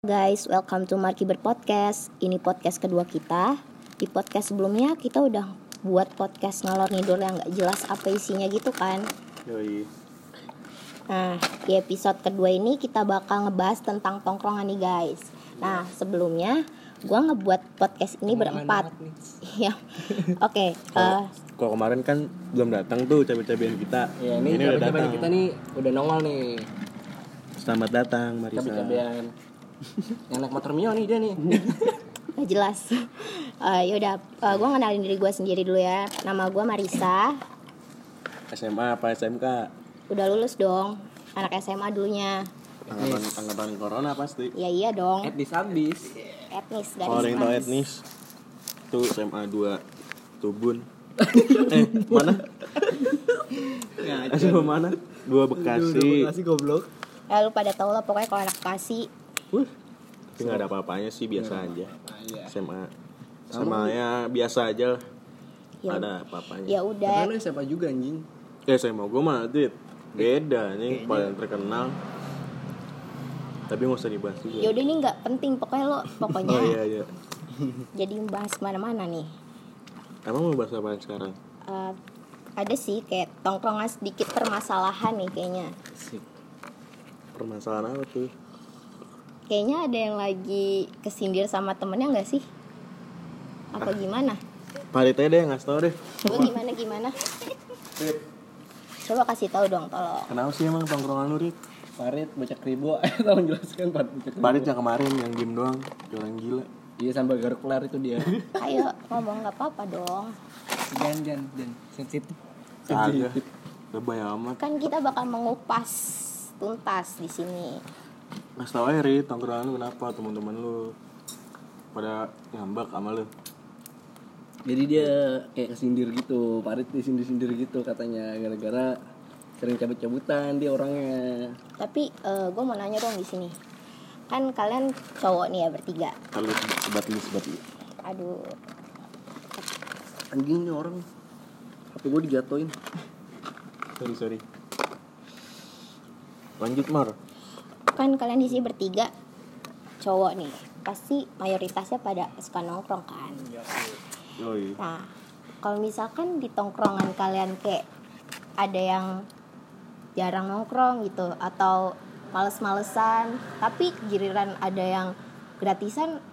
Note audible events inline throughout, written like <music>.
Guys, welcome to Marky Bird Podcast. Ini podcast kedua kita. Di podcast sebelumnya kita udah buat podcast ngalor ngidul yang gak jelas apa isinya gitu kan. Yoi. Nah, di episode kedua ini kita bakal ngebahas tentang tongkrongan nih guys. Nah, sebelumnya gua ngebuat podcast ini berempat. <laughs> Ya, oke. <laughs> eh, Kalau kemarin kan belum datang tuh cabai-cabian kita. Ya ini, ini udah cabai datang. kita nih udah nongol nih Selamat datang Marisa. cabai-cabean. Yang naik motor Mio nih dia nih. <laughs> Gak jelas. Eh, yaudah, eh, gua ngenalin diri gue sendiri dulu ya. Nama gua Marisa. SMA apa SMK? Udah lulus dong. Anak SMA dulunya. Anggapan, anggapan corona pasti. Ya iya dong. Etnis habis. Etnis yang tau manis. etnis tuh SMA 2 Tubun. <laughs> eh, mana? SMA mana? Dua Bekasi. goblok. Ya lu pada tau lah pokoknya kalau anak Bekasi Wih. Tapi nggak ada apa-apanya sih, biasa aja. Iya. SMA. SMA ya biasa aja lah. Ya- ada apa-apanya. ya udah Karena siapa juga anjing. Ya SMA gue mah Dit. Beda nih paling terkenal. Tapi nggak usah dibahas juga. ya udah ini nggak penting pokoknya lo pokoknya Oh iya iya. <laughs> jadi bahas mana-mana nih Emang mau bahas apa sekarang? Eh, ada sih kayak tongkrongan sedikit permasalahan nih kayaknya Sip. Permasalahan apa tuh? Kayaknya ada yang lagi kesindir sama temennya nggak sih apa gimana Parit aja deh ngasih tau deh. coba gimana gimana coba kasih tahu dong tolong Kenapa sih emang tongkrongan lu Rit? Farid baca kribo. <laughs> Tolong jelaskan baca kribo. Parit yang kemarin yang game doang, orang gila. Iya sambil garuk kelar itu dia. <laughs> ayo ngomong nggak apa-apa dong Jangan jangan jangan sensitif. Kagak. Lebay amat. kan kita bakal mengupas tuntas di sini Ngasih tau aja Rit, tongkrongan lu kenapa teman-teman lu pada ngambak sama lu. Jadi dia kayak kesindir gitu, Farid disindir-sindir gitu katanya gara-gara sering cabut-cabutan dia orangnya. tapi gue mau nanya dong di sini kan kalian cowok nih ya bertiga Kalau sebat lu sebat lu. aduh Anjing nih orang. HP gue dijatoin. Sorry sorry. Lanjut Mar. Kan kalian di sini bertiga cowok nih pasti mayoritasnya pada suka nongkrong kan Yoi. nah kalau misalkan di tongkrongan kalian kayak ada yang jarang nongkrong gitu atau males-malesan tapi giliran ada yang gratisan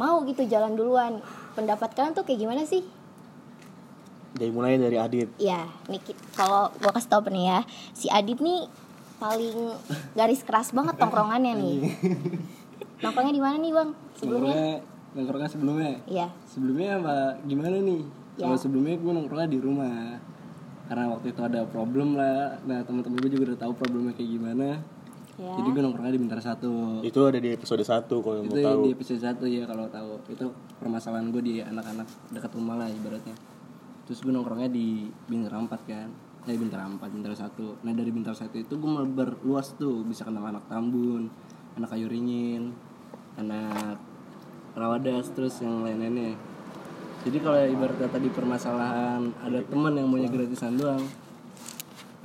mau gitu jalan duluan pendapat kalian tuh kayak gimana sih Dari mulai dari Adit. Ya, nih kalau gua kasih tau nih ya, si Adit nih paling garis keras banget tongkrongannya nih. Nongkrongnya di mana nih bang? Sebelumnya? Nongkrongnya, nongkrongnya sebelumnya. Iya. Sebelumnya apa gimana nih? Ya. Kalau sebelumnya gue nongkrongnya di rumah. Karena waktu itu ada problem lah. Nah teman-teman gue juga udah tahu problemnya kayak gimana. Ya. Jadi gue nongkrongnya di Bintara Satu. Itu ada di episode 1 kalau yang itu mau tahu. di episode satu ya kalau tahu. Itu permasalahan gue di anak-anak dekat rumah lah ibaratnya. Terus gue nongkrongnya di Bintara 4 kan. Eh Bintara 4, Bintara 1. Nah dari Bintara 1 itu gue melebar luas tuh. Bisa kenal anak Tambun, anak Kayu Ringin, anak Rawadas, terus yang lain-lainnya. Jadi kalau ibarat kata di permasalahan ada teman yang maunya gratisan doang,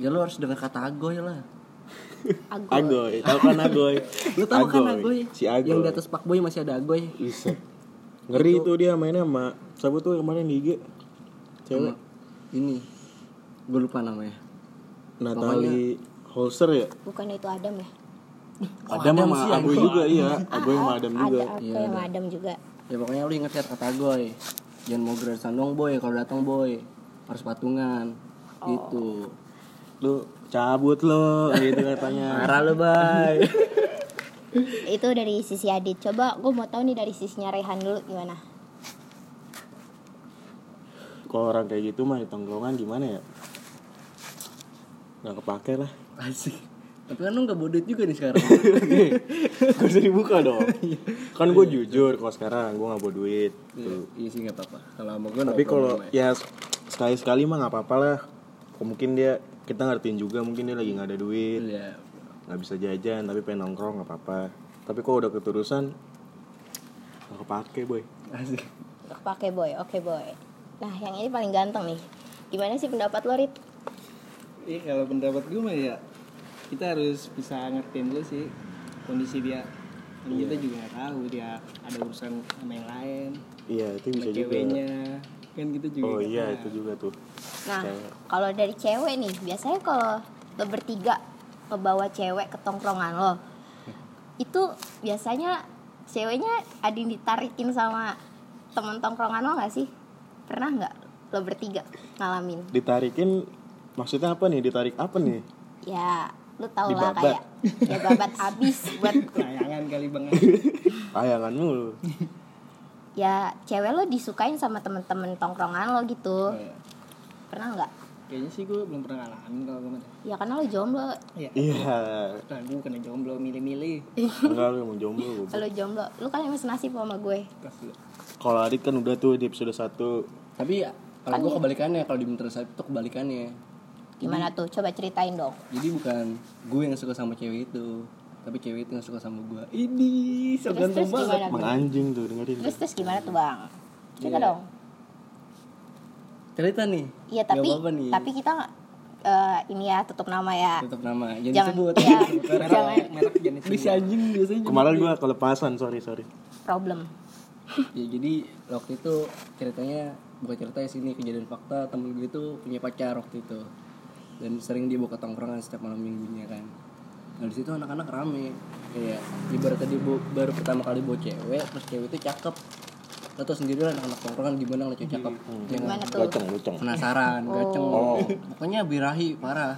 ya lo harus dengar kata agoy lah. Agoy. Agoy, tahu kan Agoy? Lo tau kan agoy? Si Agoy. Yang di atas Pak Boy masih ada agoy. Bisa. Ngeri tuh dia mainnya sama siapa tuh kemarin di IG? Cewek. Ini gue lupa namanya Natali Holster ya? Bukan itu Adam ya? Adam Adam sama Agoy anjing. juga iya. Agoy sama Ah, Adam ada, juga. Iya, ada. Adam juga. ya pokoknya lu inget ya kata agoy jangan mau gratisan dong boy kalau datang boy harus patungan gitu Lu cabut lo gitu katanya. <laughs> marah lu bay <laughs> Itu dari sisi Adit. Coba gue mau tahu nih dari sisinya Rehan dulu gimana? Kalau orang kayak gitu mah di tongkrongan gimana ya? Gak kepake lah. asik tapi kan lu nggak bodit juga nih sekarang <laughs> Gak usah dibuka dong. kan gue jujur kalau sekarang gue gak bawa duit. iya, iya sih nggak apa-apa kalau sama gue Tapi kalau ya sekali sekali mah nggak apa-apa lah. Kok mungkin dia kita ngertiin juga mungkin dia lagi nggak ada duit, ya nggak bisa jajan tapi pengen nongkrong nggak apa-apa. Tapi kalau udah keterusan nggak kepake boy. asik Gak pakai boy, oke boy. Nah yang ini paling ganteng nih. Gimana sih pendapat lo Rit? Iya kalau pendapat gue mah ya kita harus bisa ngertiin dulu sih kondisi dia kan kita juga nggak tahu dia ada urusan sama yang lain iya itu bisa juga ceweknya kan kita juga oh iya tahu. itu juga tuh Nah, kalau dari cewek nih, biasanya kalau lo bertiga ngebawa cewek ke tongkrongan lo, itu biasanya ceweknya ada yang ditarikin sama temen tongkrongan lo nggak sih? Pernah nggak lo bertiga ngalamin? ditarikin maksudnya apa nih ditarik apa nih Ya, lo tau lah kayak ya babat abis buat <laughs> layangan kali bang layangan mulu ya cewek lo disukain sama temen-temen tongkrongan lo gitu. Iya. Pernah nggak? kayaknya sih gue belum pernah ngalamin kalau gue Ya karena lo jomblo. iya iya nah gue kena jomblo milih-milih enggak lu emang jomblo. Kalau jomblo, lu kan yang nasib sama gue. Kalau Adit kan udah tuh di episode 1 tapi ya, kalau Kan gue dia- kebalikannya kalau di Bintang Satu tuh kebalikannya Gimana tuh? Coba ceritain dong. jadi bukan gue yang suka sama cewek itu tapi cewek itu yang suka sama gue ini so Terus ganteng terus banget emang tuh? anjing tuh dengerin Terus terus gimana tuh bang? Cerita Iya. dong. cerita nih Iya tapi apa-apa nih tapi kita eh, ini ya tutup nama ya. tetap nama jangan Jangan disebut <laughs> ya, merek jangan merek jenis bisa anjing biasanya kemarin gua kelepasan sorry sorry problem. ya jadi waktu itu ceritanya bukan cerita ya sini kejadian fakta temen gue itu punya pacar waktu itu dan sering dia ke tongkrongan setiap malam minggunya kan. Nah di situ anak-anak rame. Kayak ibaratnya dia bawa- baru pertama kali bawa cewek terus cewek itu cakep. Lo tau sendiri lah anak-anak tongkrongan gimana ngeliat cewek cakep kan? Gimana tuh? gaceng luceng penasaran gaceng Oh. pokoknya birahi parah.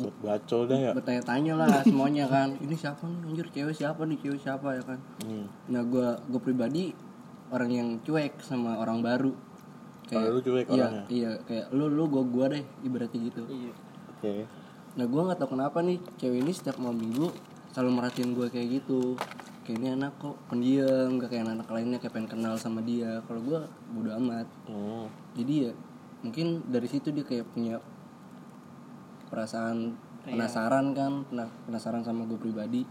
Bacol dah ya. Bertanya-tanya lah <laughs> semuanya kan. Ini siapa nih? Anjir cewek siapa nih? Cewek siapa ya kan? Hmm. Nah gue gue pribadi orang yang cuek sama orang baru. Kalau lu cuek iya, orangnya? Iya, kayak lu lu gua gua deh ibaratnya gitu. iya oke Nah gue nggak tahu kenapa nih cewek ini setiap malam minggu selalu merhatiin gue kayak gitu. Kayak ini anak kok pendiam, gak kayak anak lainnya kayak pengen kenal sama dia. Kalau gue bodo amat. hmm. Jadi ya mungkin dari situ dia kayak punya perasaan penasaran kan, pena- penasaran sama gue pribadi.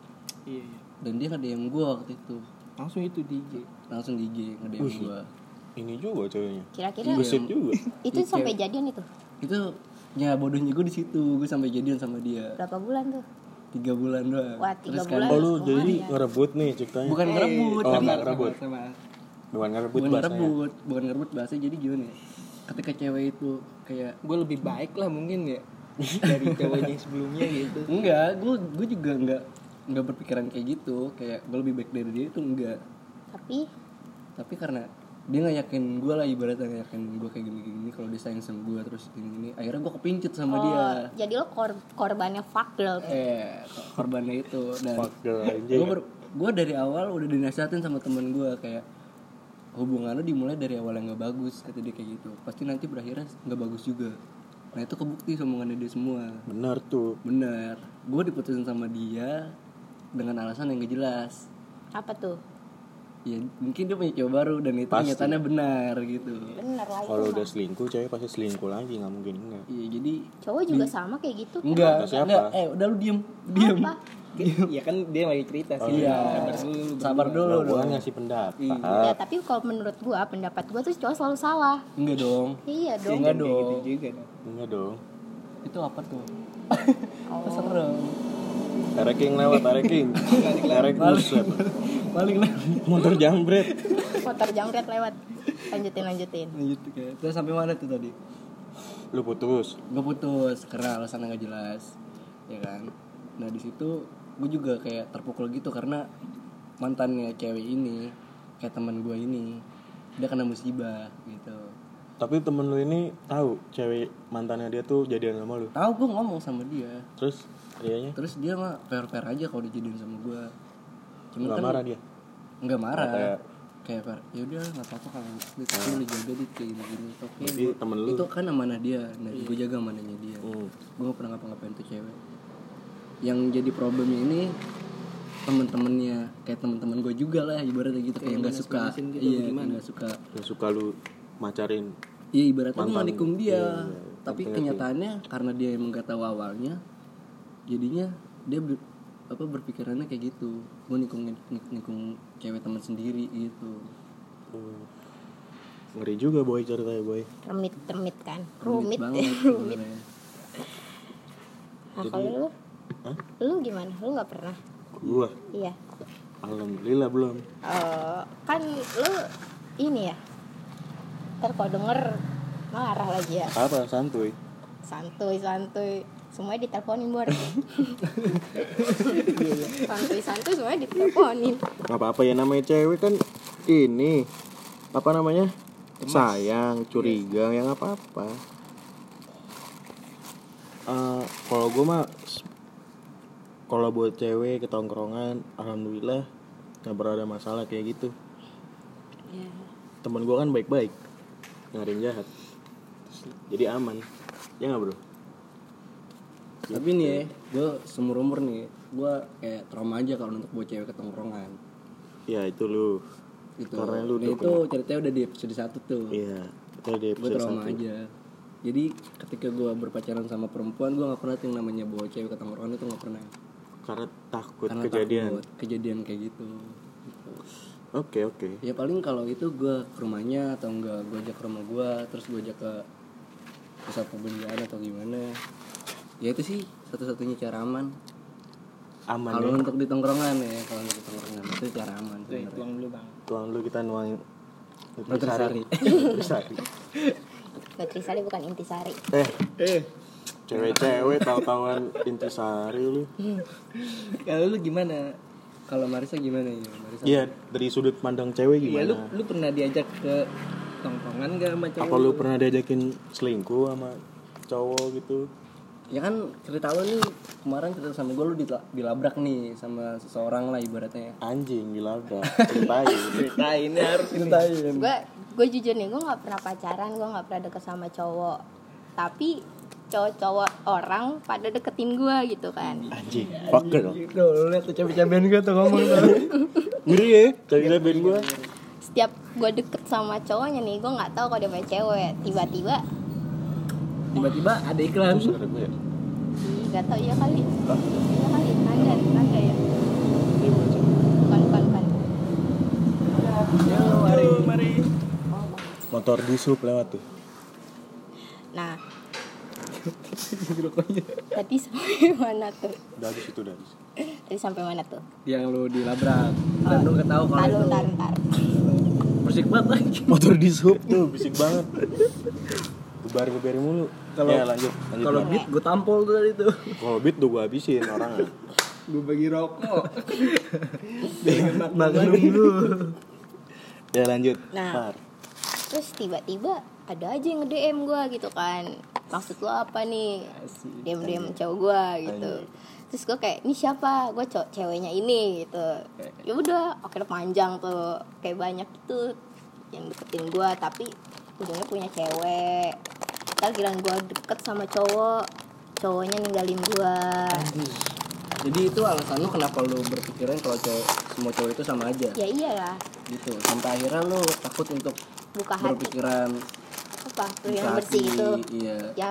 iya iya. Dan dia nge-DM gue waktu itu langsung itu DJ langsung di IG nge-DM gue. Ini juga ceweknya Kira-kira gesit juga. Itu sampai jadian itu? Itu ya bodohnya gue di situ. Gue sampai jadian sama dia. Berapa bulan tuh? tiga bulan doang. Wah, tiga Terus bulan. kan oh lu jadi ya. ngerebut nih ceritanya? Bukan ngerebut oh nggak ngerebut. sama bukan ngerebut bukan bahasanya. ngerebut bukan ngerebut bahasa jadi gimana ya? Ketika cewek itu kayak gue lebih baik lah mungkin ya dari ceweknya sebelumnya gitu. Enggak gue gue juga enggak enggak berpikiran kayak gitu. Kayak gue lebih baik dari dia itu enggak. Tapi? Tapi karena dia nggak yakin gue lah ibaratnya nggak yakin gue kayak gini gini kalau dia sayang sama gue terus gini gini akhirnya gue kepincut sama oh, dia. jadi lo kor korbannya fuck girl. eh korbannya itu. Dan gue gue dari awal udah dinasihatin sama temen gue kayak hubungan lo dimulai dari awal yang nggak bagus kata dia kayak gitu. Pasti nanti berakhirnya nggak bagus juga. Nah itu kebukti sama omongannya dia semua. Benar tuh. Bener gue diputusin sama dia dengan alasan yang gak jelas. Apa tuh? Ya mungkin dia punya cowok baru dan itu Pasti. nyatanya benar gitu. Lah itu. kalau udah selingkuh cewek pasti selingkuh lagi nggak mungkin enggak. Iya jadi Cowok juga sama kayak gitu. enggak Kata siapa? enggak. Eh udah lu diem diem. Apa? ya kan dia lagi cerita sih. Iya sabar dulu sabar dulu. Nah, gua dong ngasih pendapat. Ya tapi kalau menurut gua pendapat gua tuh cowok selalu salah. enggak dong. Iya dong. enggak dong gitu juga dong. Enggak dong. Itu apa tuh? Oh. <laughs> serem Tareking lewat tareking. Tarek buset paling motor jambret. Motor jangkret lewat. Lanjutin lanjutin. lanjut kayak terus sampai mana tuh tadi? Lu putus. Gue putus karena alasan nggak jelas ya kan? Nah di situ gue juga kayak terpukul gitu karena mantannya cewek ini kayak teman gue ini dia kena musibah gitu. Tapi temen lu ini tahu cewek mantannya dia tuh jadian sama lu? Tahu gue ngomong sama dia. Terus dianya terus dia mah fair fair aja kalau dijadiin sama gue cuman nggak kan marah dia? Nggak marah. Oh, kayak- kayak fair ya udah nggak apa apa kalau itu oh. lu jaga dit kayak gini gini oke. Berarti gua- temen lu- itu kan amanah dia. Nah gue jaga amanahnya dia. Hmm. gue gak pernah ngapa-ngapain tuh cewek. Yang jadi problemnya ini temen-temennya. Kayak temen-temen gue juga lah ibaratnya gitu. Kayak nggak suka. gitu, iya gimana? nggak suka. Yang suka lu macarin iya ibaratnya gue Mantan. nikung dia. Iya, iya. tapi Ngerti-ngerti. kenyataannya karena dia emang gak tahu awalnya jadinya dia ber- apa berpikirannya kayak gitu gue nikung nikung cewek teman sendiri gitu Hmm. ngeri juga boy ceritanya boy Remit remit kan. Rumit. banget Rumit. <laughs> sebenarnya. Nah kalau lu, Hah? lu gimana? Lu nggak pernah? gua Iya. Alhamdulillah belum. Eh, kan lu ini ya ntar kalau denger marah lagi ya Apa santuy? santuy santuy semuanya diteleponin bor <laughs> santuy santuy semuanya diteleponin Gak apa-apa ya namanya cewek kan ini apa namanya? Sayang, curiga, yang apa-apa. Eh, kalau gue mah kalau buat cewek ke tongkrongan, alhamdulillah nggak pernah ada masalah kayak gitu. Temen gue kan baik-baik, nggak ada yang jahat, jadi aman. Ya nggak bro? Tapi nih ya, gue seumur umur nih, gue kayak trauma aja kalau untuk bawa cewek ke tongkrongan. Ya itu lu. Gitu. Karena lu Nah, itu ceritanya udah di episode 1 tuh. Iya, itu di gue trauma satu. aja. Jadi ketika gue berpacaran sama perempuan, gue nggak pernah yang namanya bawa cewek ke tongkrongan itu nggak pernah. Karena takut Karena kejadian. takut kejadian kayak gitu. Gitu. Oke oke. Ya paling kalau itu gue ke rumahnya atau enggak gue ajak ke rumah gue, terus gue ajak ke pusat perbelanjaan atau gimana. Ya itu sih satu-satunya cara aman. Aman Kalau ya. untuk di tongkrongan ya, kalau untuk di tongkrongan itu cara aman. Tuh, tuang dulu bang. Tuang dulu kita nuang Nutrisari. Nutrisari. Nutrisari bukan intisari eh, Eh, cewek-cewek tahu-tahuan intisari lu. kalau lu gimana? Kalau Marisa gimana ya? Marisa. Iya, dari sudut pandang cewek Iya, lu gimana? lu pernah diajak ke tongkrongan gak sama cowok? Apa lu pernah diajakin selingkuh sama cowok gitu? Ya kan cerita lu nih kemarin cerita sama gue lu ditla- dilabrak nih sama seseorang lah ibaratnya. Anjing gila bro. Ceritain. <laughs> Ceritain ya harus Ceritain. gue gue jujur nih gue nggak pernah pacaran gue nggak pernah deket sama cowok tapi cowok-cowok orang pada deketin gue gitu kan Anjing. Fucker. Gitu, lu liat tuh cabe-cabean gue tuh ngomong tuh. <laughs> Ngeri ya? Cari ben gua. setiap gue deket sama cowoknya nih gue nggak tahu kalau dia punya cewek tiba-tiba Tiba-tiba ada iklan. Terus ada gue ya. nggak tahu ya kali iya kali nanda nanda ya bukan bukan bukan Yo, mari, mari. Motor di sub lewat tuh. nah tadi sampai <laughs> mana tuh Dari situ dari tadi sampai mana tuh Yang lu dilabrak dan lu gak tahu kalau itu ntar ntar bersik banget lagi. Motor di sub tuh bisik banget. Gebar gebari mulu. Kalau- ya lanjut. lanjut Kalau beat gue tampol tuh tadi tuh. kalau beat tuh gua habisin orang. <laughs> Gue bagi rokok. Dengan magnum lu. ya lanjut. Nah. Par. terus tiba-tiba ada aja yang nge-DM gue gitu kan maksud lo apa nih DM DM cowok gue gitu terus gue kayak ini siapa gue cowok ceweknya ini gitu ya udah oke panjang tuh kayak banyak itu yang deketin gue tapi ujungnya punya cewek ntar kira gue deket sama cowok cowoknya ninggalin gue Jadi itu alasan lu kenapa lu berpikiran kalau cowok semua cowok itu sama aja ya iyalah gitu. Sampai akhirnya lu takut untuk buka hati berpikiran apa tuh yang bersih hati, itu Iya. ya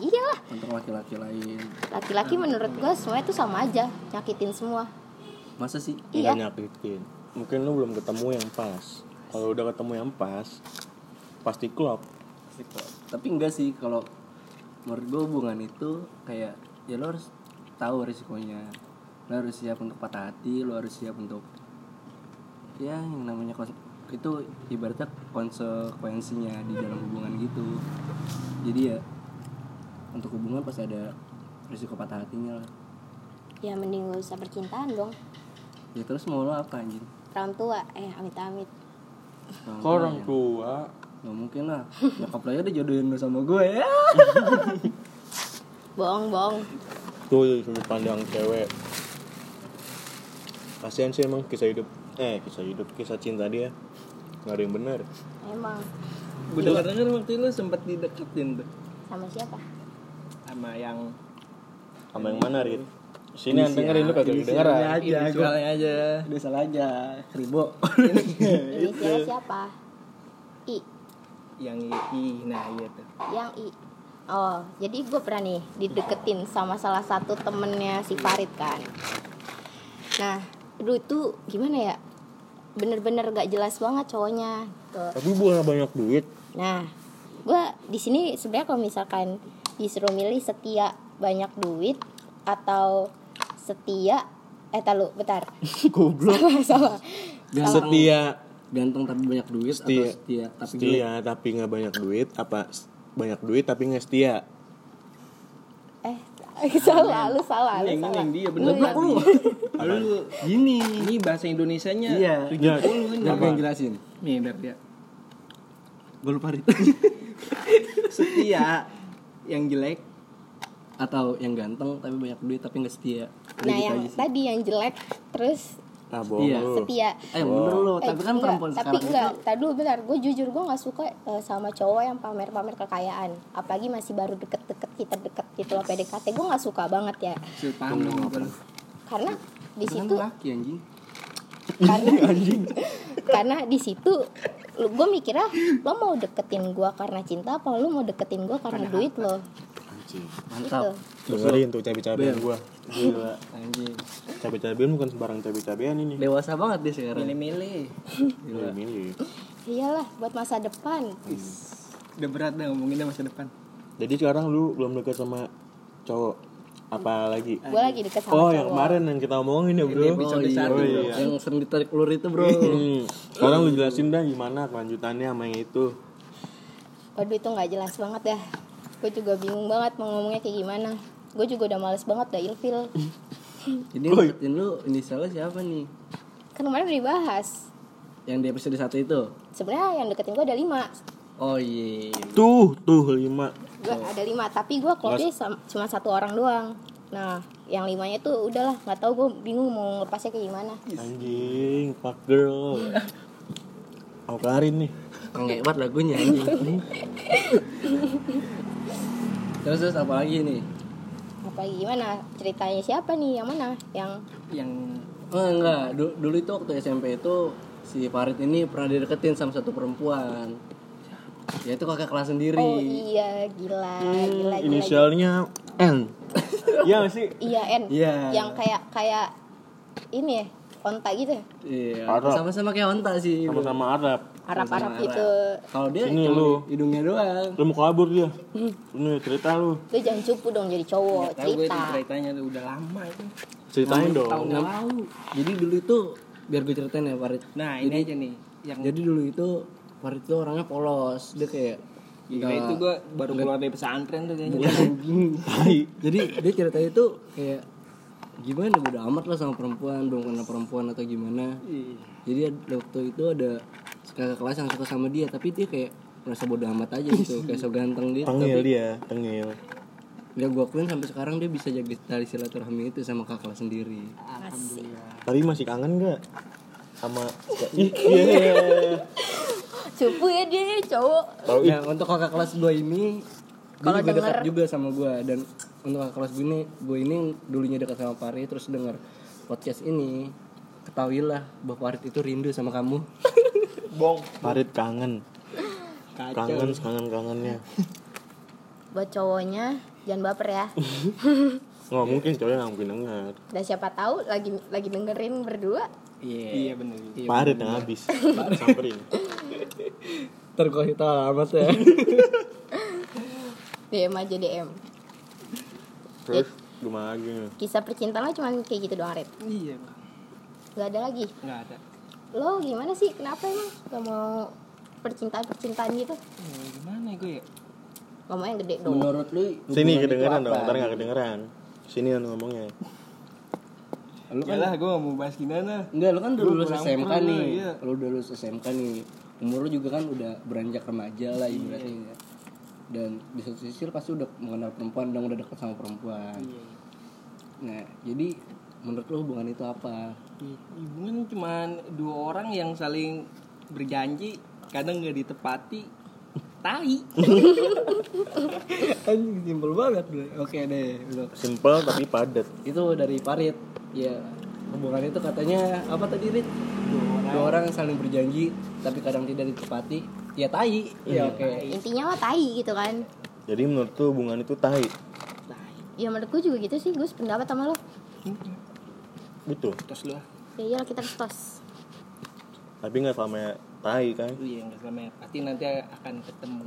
iyalah Untuk laki-laki lain. laki-laki menurut gue semuanya tuh sama aja nyakitin semua Masa sih? Iya. Nggak nyakitin. Mungkin lu belum ketemu yang pas. Kalau udah ketemu yang pas, pasti klop. Tapi enggak sih kalau menurut gue hubungan itu kayak ya lo harus tahu risikonya. Lo harus siap untuk patah hati lo harus siap untuk ya yang namanya itu ibaratnya konsekuensinya di dalam hubungan gitu. Jadi ya untuk hubungan pasti ada risiko patah hatinya lah. Ya mending gak usah percintaan dong. Ya terus mau lo apa anjing? Orang tua eh amit amit Orang tua orang ya. tua? Nggak mungkin lah nyokap lo aja dijodohin lo sama gue ya <laughs> bohong bohong Tuh sudut pandang cewek. Kasihan sih emang kisah hidup. Eh kisah hidup, kisah cinta dia. Gak ada yang bener. emang Gue denger denger waktu itu lu sempet dideketin tuh sama siapa sama yang Sama yang mana Rit? Sini yang dengerin lu kagak kedengeran. aja, inisialnya aja. udah salah aja kribo inisialnya siapa i yang i, nah iya tuh. yang i oh jadi gue pernah nih dideketin sama salah satu temennya si Farid kan nah dulu itu gimana ya bener-bener gak jelas banget cowoknya gitu. Tapi bukan banyak duit. Nah, gue di sini sebenarnya kalau misalkan disuruh milih setia banyak duit atau setia eh talu bentar <laughs> Goblok. sama sama Ganteng, Setia, ganteng tapi banyak duit atau Setia. setia tapi setia tapi nggak banyak duit apa banyak duit tapi nggak setia? eh <laughs> salah lu salah lu salah yang dia bener lu. Lu Gini. ini bahasa Indonesianya Iya. 70 ini. Biar gue yang jelasin. Nih biar dia. Gue lupa. <laughs> Setia yang jelek atau yang ganteng tapi banyak duit tapi nggak setia. Nah gitu yang tadi yang jelek terus Ah bohong Iya. lu. setia Eh bener lo, Eh, tapi kan enggak, perempuan tapi sekarang enggak itu tadi dulu bentar gue jujur gue nggak suka eh, sama cowok yang pamer-pamer kekayaan apalagi masih baru deket-deket kita deket gitu loh PDKT gue nggak suka banget ya apa? karena di kan situ laki anjing. karena <laughs> karena di situ gue mikirnya lo mau deketin gue karena cinta apa lo mau deketin gue karena duit lo Anjing. gitu Mantap. Dengerin tuh cabai-cabean gua. Gila anjing. Cabai-cabean bukan sembarang cabai-cabean ini. Dewasa banget dia sekarang. Milih-milih. Milih, milih. iyalah buat masa depan Udah berat dah ngomonginnya masa depan. Jadi sekarang lu belum dekat sama cowok apa lagi? gue lagi deket sama Oh, cowok yang kemarin yang kita omongin ya, Bro. iya, satu, oh, bro. iya. Yang sering ditarik ulur itu bro. Hmm. Sekarang lu jelasin dah gimana kelanjutannya sama yang itu. waduh itu nggak jelas banget ya gue juga bingung banget mau ngomongnya kayak gimana gue juga udah males banget udah ilfil <laughs> Jadi deketin lu inisialnya siapa nih? kan kemarin udah dibahas Yang di episode satu itu? sebenarnya yang deketin gue ada lima Oh iya. Tuh, tuh lima. gue ada lima tapi gue klopnya cuma satu orang doang nah yang limanya tuh udahlah nggak tahu gue bingung mau lepasnya kayak gimana Anjing, fuck girl. <laughs> Aku Karin nih. Ngebat lagunya anjing. <laughs> terus terus apa lagi nih? apa gimana ceritanya siapa nih yang mana yang Yang Oh enggak, Du- dulu itu waktu SMP itu si Farid ini pernah dideketin sama satu perempuan. Ya itu kakak kelas sendiri. oh iya gila gila gila, Hmm, Inisialnya N. <laughs> Iya gak sih? iya N Iya. yang kayak kayak ini ya onta gitu ya Iya, sama-sama kayak onta sih. Sama-sama Arab. Arab Arab Sama-sama gitu Kalau dia Sini cuma lu. hidungnya doang. Lu mau kabur dia. Ini cerita lu. lu jangan cupu dong jadi cowok nggak tahu gue itu cerita ceritanya tuh udah lama itu. Ceritain dong. Tahun lalu. Jadi dulu itu biar gue ceritain ya Farid. Nah ini aja nih yang Jadi dulu itu Farid itu orangnya polos. Dia kayak Gila nggak- itu gue baru keluar dari pesantren tuh kayaknya. <laughs> Jadi dia ceritanya itu kayak gimana udah amat lah sama perempuan belum kenal perempuan atau gimana Iya. jadi waktu itu ada kakak kelas yang suka sama dia tapi dia kayak merasa bodo amat aja gitu <laughs> kayak so ganteng gitu Tengil tapi dia, tengil. ya gue akuin sampai sekarang dia bisa jaga tali silaturahmi itu sama kakak kelas sendiri Asik. Tapi masih kangen gak? Sama <laughs> iya, cupu ya dia cowok nah untuk kakak kelas gue ini dia Kalau juga dekat juga sama gue dan untuk kakak kelas gue ini gue ini dulunya dekat sama Pari terus denger podcast ini ketahuilah bahwa Farid itu rindu sama kamu <laughs> Bong. Farid kangen. Kacau. Kangen, kangen-kangennya. buat cowoknya jangan baper ya <laughs> Nggak mungkin cowoknya nggak mungkin denger. dan siapa tahu lagi lagi dengerin berdua Iya bener. Farid yang habis. Samperin. <laughs> kita alamat ya DM aja DM Terus gimana lagi kisah percintaan cuma kayak gitu doang Red Iya bang. gak ada lagi Nggak ada. Lo gimana sih kenapa emang gak mau percintaan percintaan gitu Ya, gimana gue ya? ngomong yang gede dong menurut lu Sini kedengeran dong, ntar nggak kedengeran. Sini kan ngomongnya. lu kan Yalah gue gak mau bahas gimana. enggak lu kan udah Lu lulus SMK nih iya. lu udah lulus SMK nih umur lu juga kan udah beranjak remaja lah ibaratnya ya. dan di satu sisi lu pasti udah mengenal perempuan dan udah dekat sama perempuan Iya. nah jadi menurut lu hubungan itu apa? Hubungan cuman dua orang yang saling berjanji kadang nggak ditepati tai. <laughs> Anjing simpel banget gue. Oke deh lu Simple tapi padat. itu dari Parit ya hubungan itu katanya apa tadi Rit? Dua orang. Yang saling berjanji tapi kadang tidak ditepati. Ya tai. Ya oke. intinya mah tai gitu kan. Jadi menurut tuh hubungan itu tahi. ya menurut gue juga gitu sih. Gue sependapat sama lo Gitu. terus lu ah. ya iyalah kita harus tos Tapi nggak selama tahi kan. iya nggak selama pasti nanti akan ketemu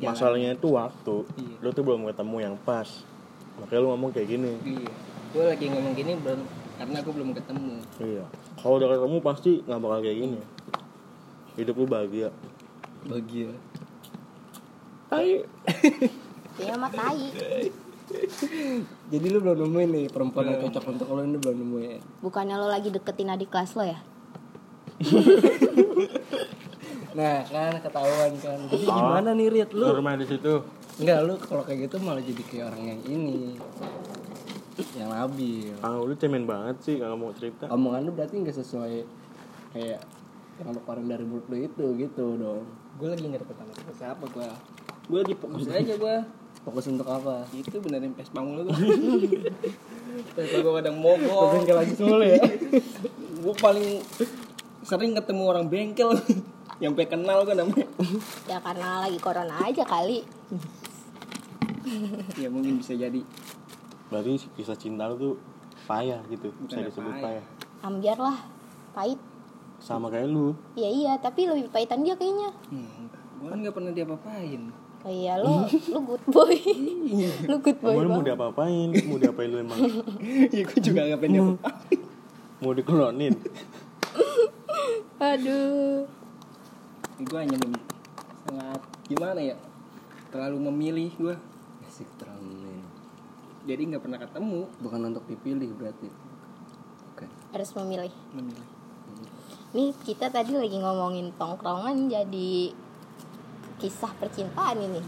Jalan. Masalahnya itu waktu. Iya. Lu tuh belum ketemu yang pas. Makanya lu ngomong kayak gini. iya gue lagi ngomong gini belum karena aku belum ketemu Iya. Kalau udah ketemu pasti nggak bakal kayak gini. Hidup lu bahagia. bahagia Tai. Dia mah tai. <laughs> jadi lu belum nemuin nih perempuan yang cocok untuk lo ini belum nemuin. Bukannya lo lagi deketin adik kelas lo ya? <laughs> nah kan ketahuan kan. Jadi gimana nih Rit lu rumah di situ. Enggak lu kalau kayak gitu malah jadi kayak orang yang ini. Yang labil. Ah, lu cemen banget sih nggak mau cerita. omongan lu berarti nggak sesuai kayak yang lu keluarin dari mulut lu itu gitu dong. Gue lagi nggak dapet siapa gue gue lagi fokus aja gue fokus untuk apa itu benerin pes bangun lu <laughs> pes gue kadang mogok bengkel lagi semua ya gue paling sering ketemu orang bengkel <laughs> yang pengen kenal kan namanya Ya karena lagi corona aja kali. ya mungkin bisa jadi Berarti kisah cinta lu tuh payah gitu. Bisa Bukannya disebut payah. payah. Ambiar lah. Pahit. Sama kayak lu. Iya iya, tapi lebih pahitan dia kayaknya. hmm, gue kan nggak pernah diapa-apain Oh iya lo, lo good boy. lo good boy Emang lu mau diapa-apain? Mau diapain lu emang? <laughs> ya gue juga nggak pengen diapa-apain Mau diklonin? Aduh. gue hanya sangat gimana ya terlalu memilih gue asik terlalu ini jadi nggak pernah ketemu bukan untuk dipilih berarti oke Harus memilih. memilih Nih kita tadi lagi ngomongin tongkrongan jadi kisah percintaan ini.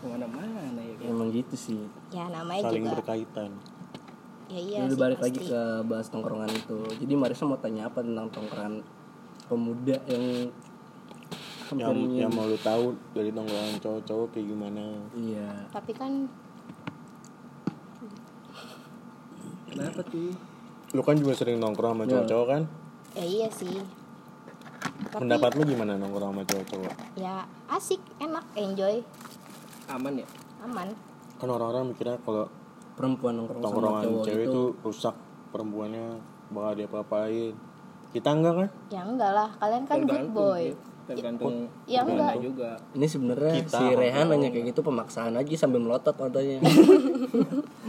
ke mana-mana ya kan emang gitu sih Ya namanya Saling juga. berkaitan. Ya iya sih balik lagi pasti. ke bahas tongkrongan itu jadi Marisa mau tanya apa tentang tongkrongan pemuda yang Yang, yang mau lu tahu dari tongkrongan cowok-cowok kayak gimana? iya Tapi kan kenapa tuh Lu kan juga sering nongkrong sama Iya. cowok-cowok kan? ya iya sih. Tapi Pendapat lu gimana nongkrong sama cowok-cowok? ya asik, enak, enjoy, aman ya aman. Kan orang-orang mikirnya kalau perempuan nongkrong sama cowok cewek itu itu rusak perempuannya bakal dia apa-apain. Kita enggak kan? Ya enggak lah, kalian kan good boy. Tergantung Ya enggak. Juga ini sebenarnya si Rehan nanya kayak gitu pemaksaan aja sambil melotot matanya <laughs>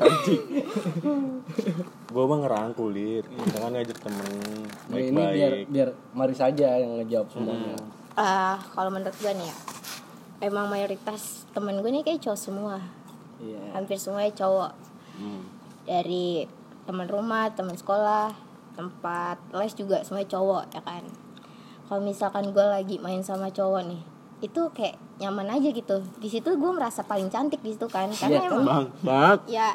<laughs> Gue mah ngerangkul, Lir. Kita kan ngajak temen Nah, ini biar biar Maris aja yang ngejawab semuanya Ah, kalau menurut gue nih ya, emang mayoritas temen gue nih kayak cowok semua, iya hampir semuanya cowok. Hmm. Dari teman rumah, teman sekolah, tempat les juga semuanya cowok ya kan. Kalau misalkan gue lagi main sama cowok nih, itu kayak nyaman aja gitu. Di situ gue merasa paling cantik di situ kan, karena Iya, emang Bang, banget. ya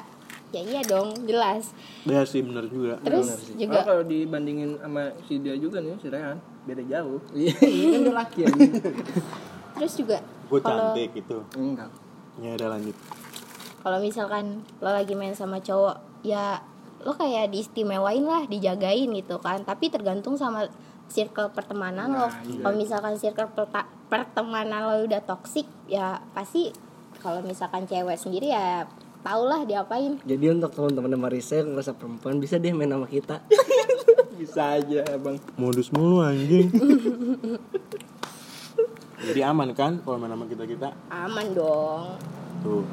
ya iya dong jelas. Ya sih bener juga. Terus Karena juga kalau dibandingin sama si dia juga nih si Rehan beda jauh iya <laughs> kan dia laki ya terus juga Gue kalau cantik gitu. enggak Ya udah lanjut. kalau misalkan lo lagi main sama cowok ya lo kayak diistimewain lah dijagain gitu kan tapi tergantung sama circle pertemanan lo kalau misalkan circle perta- pertemanan lo udah toksik ya pasti kalau misalkan cewek sendiri ya tau lah diapain jadi untuk teman-teman Marisa yang ngerasa perempuan bisa deh main sama kita <laughs> bisa aja bang Modus mulu anjing. <laughs> Jadi aman kan kalau main sama kita-kita? aman dong Tuh.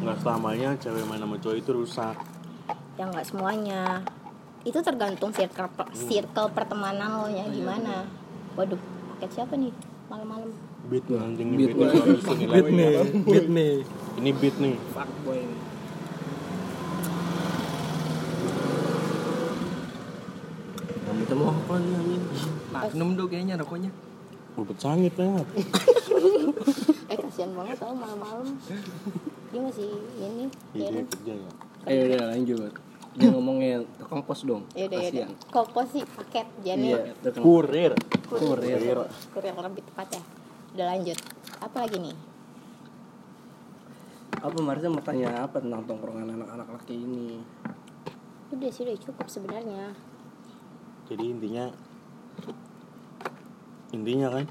Nggak selamanya cewek main sama cowok itu rusak. ya nggak semuanya itu tergantung circle per- circle pertemanan lo nya gimana. Waduh paket siapa nih? Malam-malam. Beat nih anjing nih Beat beat, nih. Beat nih beat nih. Ini beat nih. fuck boy itu mau apa nih anjing? Magnum tuh kayaknya rokoknya. Bubet sangit banget. eh kasihan banget tau malam-malam. Dia masih ini? Iya kayaknya kerja ya. ayo udah lanjut dia ngomongin tukang pos dong. Ya udah ya udah Kasian. koko sih paket jadi iya tukang Kurir. kurir. Kurir. Lebih tepat ya udah lanjut. Apa lagi nih? Apa Marisa mau tanya apa tentang tongkrongan anak-anak laki ini? Udah sih udah cukup sebenarnya. Jadi intinya intinya kan?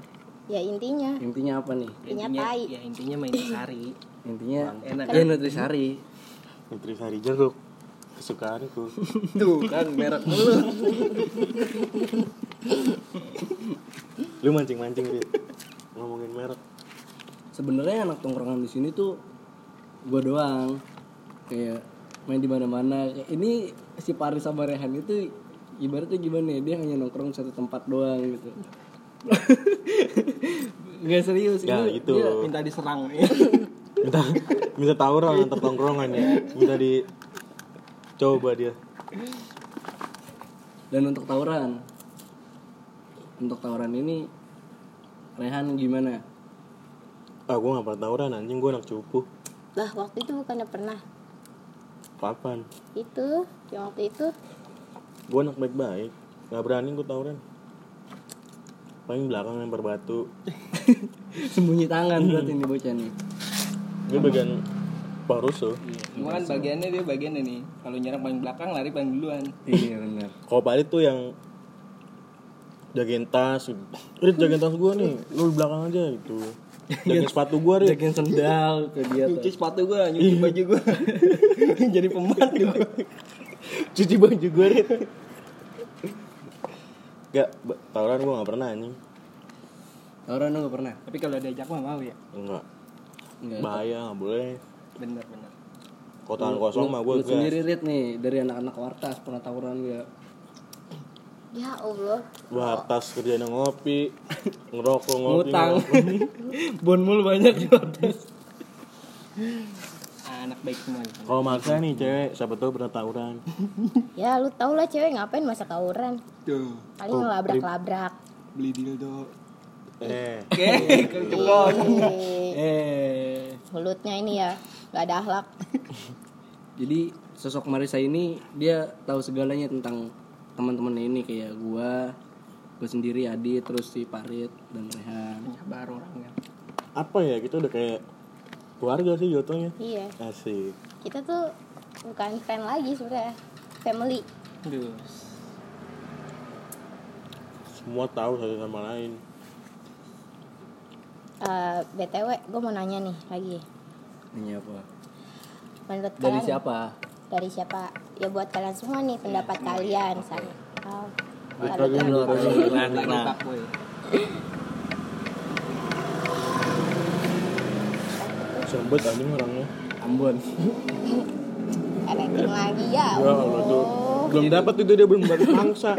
Ya intinya. Intinya apa nih? Intinya intinya tai. ya intinya main sari. Intinya Enak, ya nutrisari. Nutrisari jeruk kesukaanku. <laughs> tuh kan merek mulu Lu mancing-mancing Rit. Ngomongin merek. sebenarnya anak tongkrongan di sini tuh gue doang kayak main di mana-mana Kayak ini si Paris sama Rehan itu ibaratnya gimana ya dia hanya nongkrong satu tempat doang gitu <laughs> nggak serius Ya, Ini itu. dia- minta diserang <laughs> minta minta tawuran antar tongkrongan ya minta di coba dia. Dan untuk tawuran. Untuk tawuran ini Rehan gimana? Ah gue gak pernah tawuran anjing. Gue anak cupu. Lah waktu itu bukannya pernah? Kapan? Itu yang waktu itu? Gue anak baik-baik. Gak berani gue tawuran. Paling belakang lempar batu. <laughs> Sembunyi tangan berarti ini bocah nih. Gue bagian paruso cuma kan bagiannya dia bagiannya nih. Kalau nyerang paling belakang lari paling duluan. Iya benar. Kalau Pak tuh yang jagain tas. Rit jagain tas gue nih. Lu di belakang aja gitu. Jagain sepatu gue Rit. Jagain sendal ke dia tuh. Cuci sepatu gua nyuci baju gua. <laughs> Jadi pembantu. Cuci baju gue Rit. Gak, tawuran gue gak pernah anjing. Tawuran lu nggak pernah? Tapi kalau diajak mah mau ya. Enggak, Enggak. bahaya gak boleh bener bener. Tangan kosong mah gue sendiri Rit nih dari anak-anak wartas pernah tawuran gak ya allah. Gue atas kerjaan ngopi Ngerokok ngopi ngutang. <laughs> bon mulu banyak di wartas Ah, anak baik semua Kalau maksa nih cewek, siapa tahu pernah tawuran. <laughs> Ya lu tau lah cewek ngapain masa tawuran? Tuh. Paling ngelabrak-labrak. Beli dildo Eh, oke keceplosan <laughs> Eh, eh mulutnya ini ya gak ada akhlak. <laughs> Jadi sosok Marisa ini dia tahu segalanya tentang teman-teman ini kayak gua gue sendiri Adi terus si Parit dan Rehan. Baru orangnya. Apa ya kita udah kayak keluarga sih jatuhnya. Iya. Asik. Kita tuh bukan friend lagi sebenarnya family. Duh. Semua tahu satu sama lain Eh, btw gue mau nanya nih lagi. Ini apa? Menurut dari kalian siapa? Dari siapa? Ya buat kalian semua nih pendapat kalian misalnya oh, Lagi dulu, <laughs> Nah, sempet anjing orangnya. Ambon. <laughs> Ranking lagi ya Ya Allah tuh. Belum dapat itu dia belum dapat mangsa.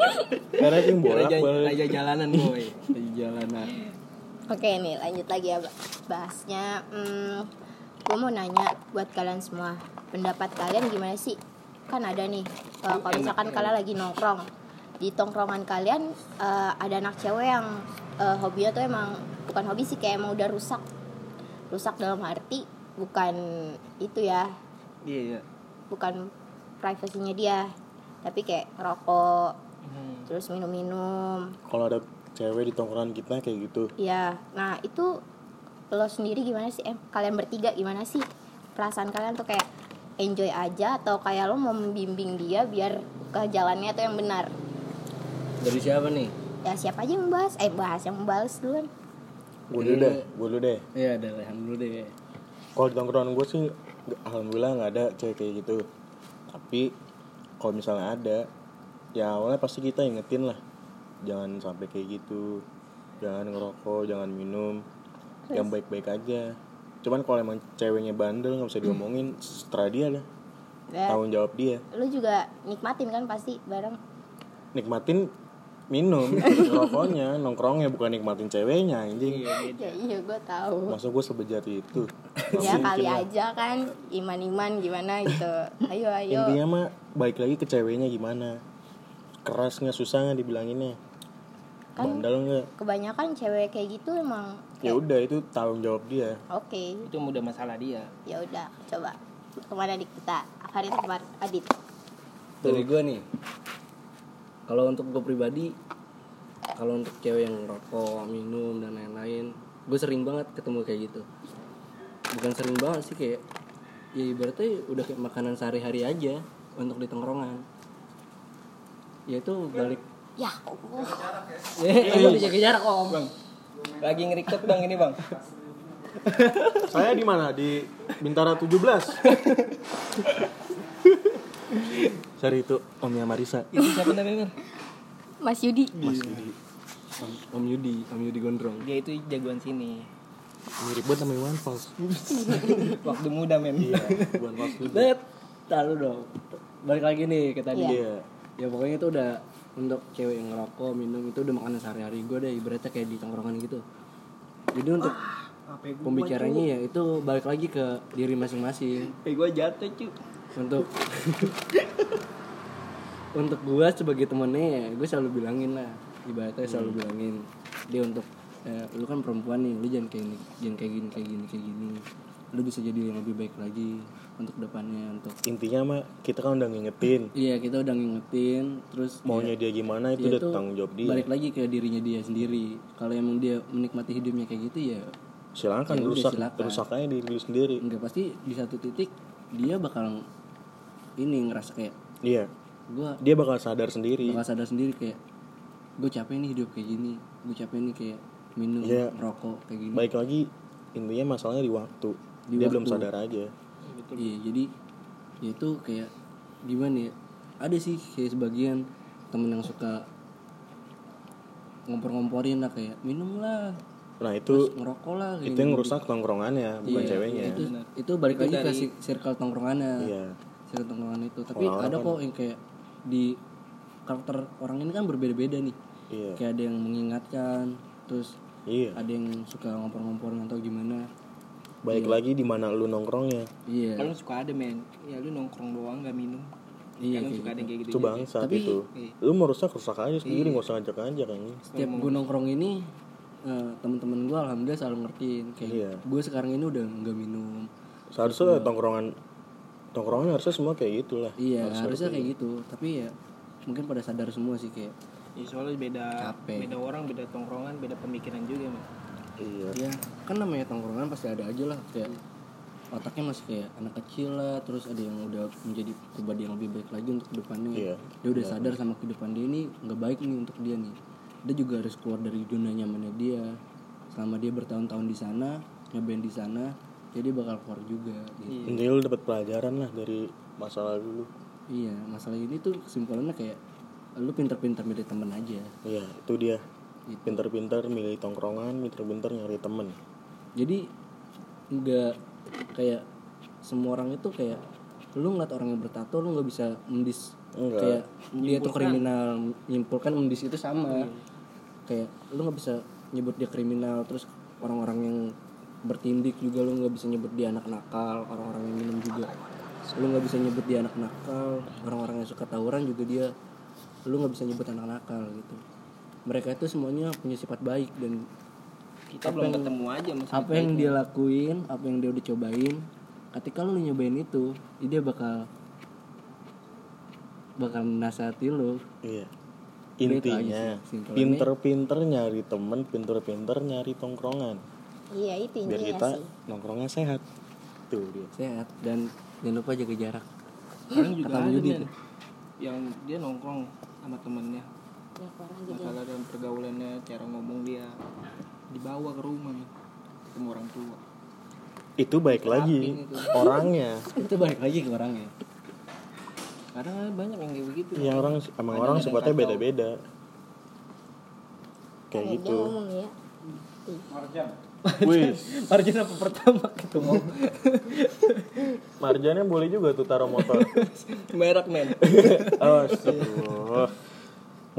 <laughs> Karena yang bolak raja, jalanan boy. Di jalanan Oke nih lanjut lagi ya bahasnya. Hmm, gue mau nanya buat kalian semua. Pendapat kalian gimana sih? Kan ada nih eh, kalau misalkan kalian lagi nongkrong. Di tongkrongan kalian eh, ada anak cewek yang eh, hobinya tuh emang bukan hobi sih kayak emang udah rusak. Rusak dalam arti bukan itu ya. Iya iya. Bukan privasinya dia tapi kayak rokok Hmm. terus minum-minum. Kalau ada cewek di tongkrongan kita kayak gitu Ya, nah itu lo sendiri gimana sih? Eh, kalian bertiga gimana sih? Perasaan kalian tuh kayak enjoy aja atau kayak lo mau membimbing dia biar ke jalannya tuh yang benar? dari siapa nih Ya siapa aja yang membahas? Eh bahas yang membahas duluan. Gue dulu deh, gue dulu deh Iya ada Rehan dulu deh Kalau di tongkrongan gue sih Alhamdulillah nggak ada cewek kayak gitu Tapi kalau misalnya ada Ya awalnya pasti kita ingetin lah Jangan sampai kayak gitu. Jangan ngerokok, jangan minum. Yang baik-baik aja. Cuman kalau emang ceweknya bandel nggak bisa diomongin Setelah dia lah. Ya, Tanggung jawab dia. lo juga nikmatin kan pasti bareng. Nikmatin minum <laughs> Rokoknya, nongkrongnya Bukan nikmatin ceweknya anjing. Ya iya gue tahu. Masa gue sebejat itu. Ya kali aja kan iman-iman gimana gitu. Ayo ayo. Intinya mah baik lagi ke ceweknya gimana? Keras nggak susah nggak dibilanginnya Kan- Bandel nggak? Kebanyakan cewek kayak gitu emang Ya udah itu tanggung jawab dia. Oke. itu mudah masalah dia. Ya udah coba. Ke mana dik? Kita? Farid apa Adit? dari gue nih kalau untuk gue pribadi kalau untuk cewek yang rokok minum dan lain-lain gue sering banget ketemu kayak gitu. Bukan sering banget sih kayak ya ibaratnya udah kayak makanan sehari-hari aja untuk di tongkrongan. Ya itu balik Ya. Allah. eh eh, jaga jarak om. Bang. Lagi ngerikut bang ini bang. Saya di mana? Di Bintara 17 Sorry itu Omnya Marisa itu siapa namanya? Mas Yudi. Mas Yudi. Om, om Yudi om Yudi gondrong. Dia itu jagoan sini. Mirip banget sama Iwan Fals. Waktu muda men. Iya Iwan Fals taruh dong. Balik lagi nih ke tadi. Iya. ya pokoknya itu udah untuk cewek yang ngerokok minum itu udah makanan sehari-hari. Gue deh ibaratnya kayak di tongkrongan gitu. Jadi untuk HP gue pembicaranya ya itu balik lagi ke diri masing-masing. HP gue jatuh cuy untuk <laughs> untuk gue sebagai temennya ya gue selalu bilangin lah. Ibaratnya selalu bilangin dia untuk eh, lu kan perempuan nih lu jangan kayak gini jangan kayak gini kayak gini kayak gini. Lu bisa jadi yang lebih baik lagi untuk depannya untuk intinya mah kita kan udah ngingetin. Iya kita udah ngingetin terus maunya dia gimana itu dia udah tanggung jawab dia. balik lagi ke dirinya dia sendiri. Kalau emang dia menikmati hidupnya kayak gitu ya silakan Ya rusak silakan. rusak aja diri lu sendiri. Enggak pasti di satu titik dia bakal ini ngerasa kayak iya. gue dia bakal sadar sendiri. bakal sadar sendiri kayak gue capek nih hidup kayak gini gue capek nih kayak minum Iya. merokok kayak gini. Baik lagi intinya masalahnya di waktu. Di dia waktu. belum sadar aja iya jadi ya itu kayak gimana ya? Ada sih kayak sebagian temen yang suka ngompor-ngomporin lah kayak minum lah nah itu ngerokok lah itu yang rusak tongkrongannya bukan Iya, ceweknya. itu itu balik lagi ke si- circle tongkrongannya. Iya. Circle tongkrongan itu. Tapi Orang-orang ada kan- kok yang kayak di karakter orang ini kan berbeda-beda nih. Iya. Kayak ada yang mengingatkan terus iya. ada yang suka ngompor-ngomporin atau gimana baik lagi di mana lu nongkrongnya. Iya. Kan lu suka ada men. Ya lu nongkrong doang gak minum. Iya, Kan suka ada yang kayak gitu itu bangsat Tapi- itu. Iya. lu mau rusak rusak aja sendiri nggak usah ngajak ngajak ini setiap gue nongkrong ini eh, teman-teman gue alhamdulillah selalu ngertiin. Kayak Iya. gue sekarang ini udah nggak minum. Seharusnya tongkrongan tongkrongan harusnya semua kayak gitulah. Iya harusnya kayak gitu. tapi ya mungkin pada sadar semua sih kayak Ya soalnya beda Capek. Beda orang, beda tongkrongan, beda pemikiran juga men iya. Ya kan namanya tongkrongan pasti ada aja lah kayak otaknya masih kayak anak kecil lah terus ada yang udah menjadi pribadi yang lebih baik lagi untuk ke depannya. Iya. dia udah sadar sama kehidupan dia ini nggak baik nih untuk dia nih. Dia juga harus keluar dari zona nyamannya dia. Selama dia bertahun-tahun di sana ngeband di sana jadi bakal keluar juga gitu. intinya lu dapat pelajaran lah dari masa lalu lu iya masalah ini tuh kesimpulannya kayak lu pinter-pinter milih temen aja. Iya itu dia Gitu. pinter-pinter milih tongkrongan pinter-pinter nyari temen. Jadi nggak kayak semua orang itu kayak lu ngeliat orang yang bertato lu nggak bisa mendis. Enggak. kayak dia tuh kriminal menyimpulkan mendis itu sama. Kayak lu nggak bisa nyebut dia kriminal terus orang-orang yang bertindik juga lu nggak bisa nyebut dia anak nakal orang-orang yang minum juga. Lu nggak bisa nyebut dia anak nakal orang-orang yang suka tawuran juga dia lu nggak bisa nyebut anak nakal gitu mereka itu semuanya punya sifat baik dan Kita belum ketemu aja apa yang dia lakuin apa yang dia udah cobain. Ketika lu nyobain itu dia bakal bakal nasihati lu. Iya. Intinya pinter-pinter nyari temen pinter-pinter nyari tongkrongan. Iya itu biar kita sih. nongkrongnya sehat. Tuh dia. Sehat dan jangan lupa jaga jarak. Sekarang juga Kata ada. Yang dia nongkrong sama temennya ya orang jadi Masalah dalam pergaulannya, cara ngomong dia. Dibawa ke rumah Ketemu orang tua. Itu baik lagi. <laughs> orangnya. Itu balik lagi ke orangnya. Kadang ada banyak yang kayak begitu. Yang orang emang orang sifatnya beda-beda. Kayak Ada gitu. ya. Wih. <laughs> Margin apa pertama ketemu marjannya boleh juga tuh taruh motor. <laughs> Merek men. Aduh.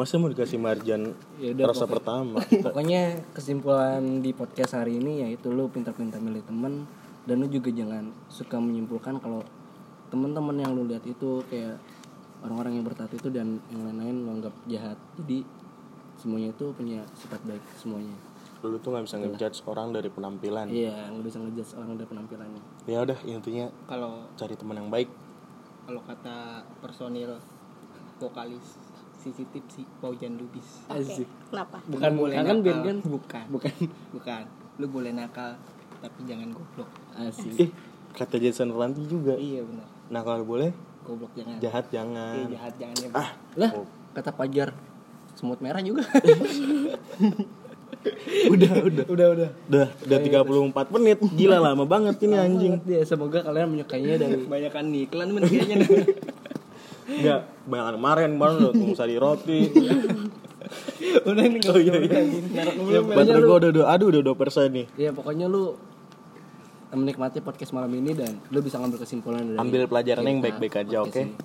Masa mau dikasih marjan Ya udah, rasa pertama? <laughs> pokoknya kesimpulan di podcast hari ini yaitu lu pintar-pintar milih temen dan lu juga jangan suka menyimpulkan kalau teman-teman yang lu lihat itu kayak orang-orang yang bertato itu dan yang lain-lain lu anggap jahat. Jadi semuanya itu punya sifat baik semuanya. Lu tuh nggak bisa ngejudge orang dari penampilan. Iya nggak bisa ngejudge orang dari penampilannya ya udah intinya Kalau cari teman yang baik. kalau kata personil vokalis Sisi Tipsi Paujan Lubis. Asik. kenapa? Bukan Lu boleh kangen nakal. kan Bukan. bukan. Bukan. Lu boleh nakal Tapi jangan goblok. Asik. Eh kata Jason Ranti juga. Iya benar. Nah kalau boleh. Goblok jangan. Jahat Iya jangan jahat jangan ya ah lah Oh. kata Pajar semut merah juga. <laughs> Udah udah. Udah udah. Udah udah 34 menit. Gila lama banget ini anjing. dia. Semoga kalian menyukainya dari <laughs> Banyakan iklan men kayaknya <laughs> Enggak, banyak kemarin baru lo tunggu sari roti. <laughs> Udah ini Oh iya iya. Merek Ya, baterai gua udah udah aduh udah 2 persen nih. ya pokoknya lu menikmati podcast malam ini dan lu bisa ngambil kesimpulan dari Ambil pelajaran yang baik-baik aja, oke? mohon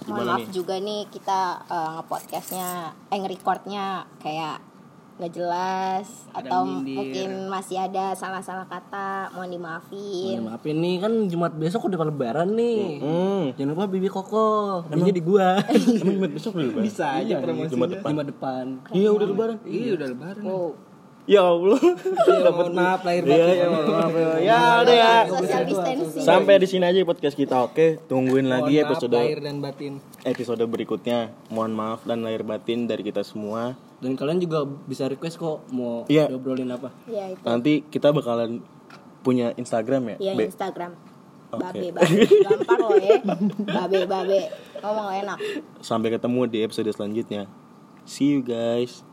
Gimana maaf nih? juga nih kita eh, nge-podcastnya eh nge-recordnya kayak nggak jelas Ada atau nyindir. mungkin masih ada salah-salah kata mohon dimaafin Mohon maafin nih kan Jumat besok udah lebaran nih. Hmm. Jangan lupa bibi koko. Namanya di gua. <laughs> Emang Jumat besok udah lebaran? Bisa aja Iya, promosinya. Jumat depan. Jumat depan. Iya udah lebaran. Iya udah lebaran. wow Ya Allah. Ya, mohon maaf lahir Iya, batin. ya, maaf ya. Ya udah ya. Sampai di sini aja podcast kita. Oke, tungguin Mohon lagi maaf episode lahir dan batin. Episode berikutnya. Mohon maaf dan lahir batin dari kita semua. Dan kalian juga bisa request kok mau Iya. diobrolin apa. ya itu Nanti kita bakalan punya Instagram ya. ya Be. Instagram Oke. babe babe gampang loh ya babe babe ngomong enak Sampai ketemu di episode selanjutnya. See you guys.